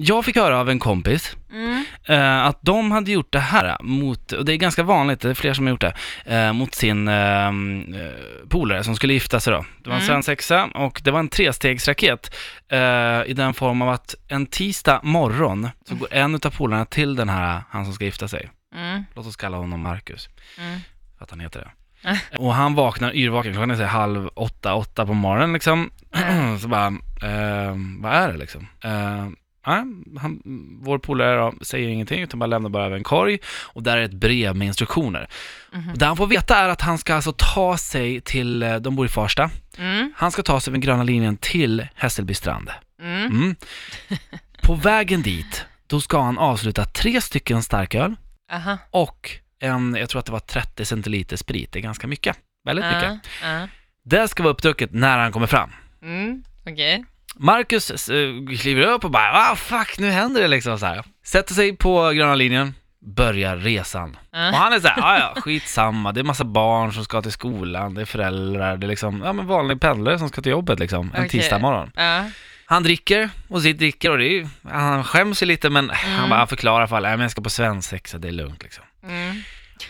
jag fick höra av en kompis Mm. eh, att de hade gjort det här mot, och det är ganska vanligt, det är fler som har gjort det, eh, mot sin eh, eh, polare som skulle gifta sig då. Det var en Mm. svensexa och det var en trestegsraket eh, i den form av att en tisdag morgon så går en utav polarna till den här, han som ska gifta sig. Mm. Låt oss kalla honom Marcus, Mm. för att han heter det. Och han vaknar yrvaken, klockan är så halv åtta, åtta på morgonen liksom. så bara, eh, vad är det liksom? Nej, han, vår polare säger ingenting utan bara lämnar bara över en korg och där är ett brev med instruktioner. Mhm. Och det han får veta är att han ska alltså ta sig till, eh, de bor i Farsta, Mm. han ska ta sig över gröna linjen till Hässelby strand. Mm. Mm. På vägen dit, då ska han avsluta tre stycken starköl Aha. och en, jag tror att det var 30 centiliter sprit, det är ganska mycket. Väldigt mycket. Ja. Ja. Det ska vara uppdrucket när han kommer fram. Mm. Okej. Marcus uh, kliver upp och bara ah fuck, nu händer det liksom så här. Sätter sig på gröna linjen, börjar resan. Ja. Och han är så här, ah, ja skitsamma, det är massa barn som ska till skolan, det är föräldrar, det är liksom, ja men vanlig pendlare som ska till jobbet liksom, en Okej. tisdag morgon. Ja. Han dricker och sitt dricker och det är han skäms ju lite men han Mm. bara han förklarar för alla, nej men jag ska på svensexa, det är lugnt liksom.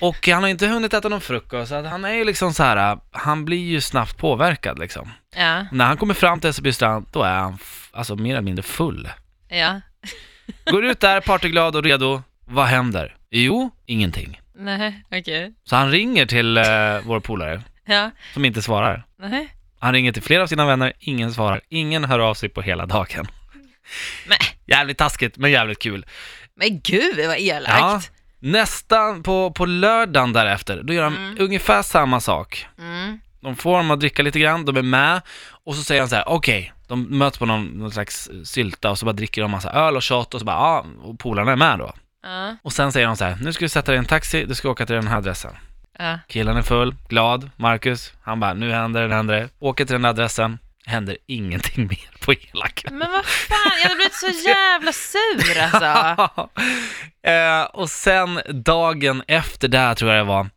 Och han har inte hunnit äta någon frukost, så att han är ju liksom så här, han blir ju snabbt påverkad liksom. Ja. När han kommer fram till Hässelby strand, då är han f- alltså mer eller mindre full. Ja. Går ut där, partyglad och redo. Vad händer? Jo, ingenting. Nej. Okej. Så han ringer till eh, vår polare, Ja. som inte svarar. Nej. Han ringer till flera av sina vänner, ingen svarar. Ingen hör av sig på hela dagen. Men, Jävligt taskigt, men jävligt kul. men gud vad elakt. Nästan på, på lördagen därefter, då gör de Mm. ungefär samma sak. Mm. De får dem att dricka lite grann, de är med och så säger han så här: okej, de möts på någon, någon slags sylta och så bara dricker de massa öl och shot och så bara, ja, och polarna är med då. Ja. Och sen säger de så här, nu ska du sätta dig i en taxi, du ska åka till den här adressen. Ja. Killen är full, glad, Marcus, han bara, nu händer det, nu händer det. Åker till den här adressen, händer ingenting mer på hela kvällen. Men vad fan, jag hade blivit så jävla sur alltså. eh, och sen dagen efter det här tror jag det var,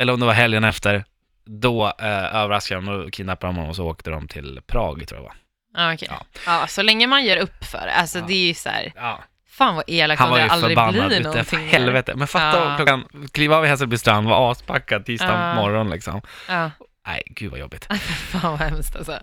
eller om det var helgen efter, då eh, överraskade de och kidnappade honom och så åkte de till Prag tror jag det var. Ja, okej. Ja. Ja, så länge man ger upp för det. Alltså Ja. det är ju så här, Ja. fan vad elakt Han om var det ju aldrig förbannad, blir utav någonting. mer. helvete. Men fatta Ja. klockan, kliva av i Hässelby strand, var aspackad tisdag Ja. morgon liksom. Ja, Nej, gud vad jobbigt. fan vad hemskt alltså.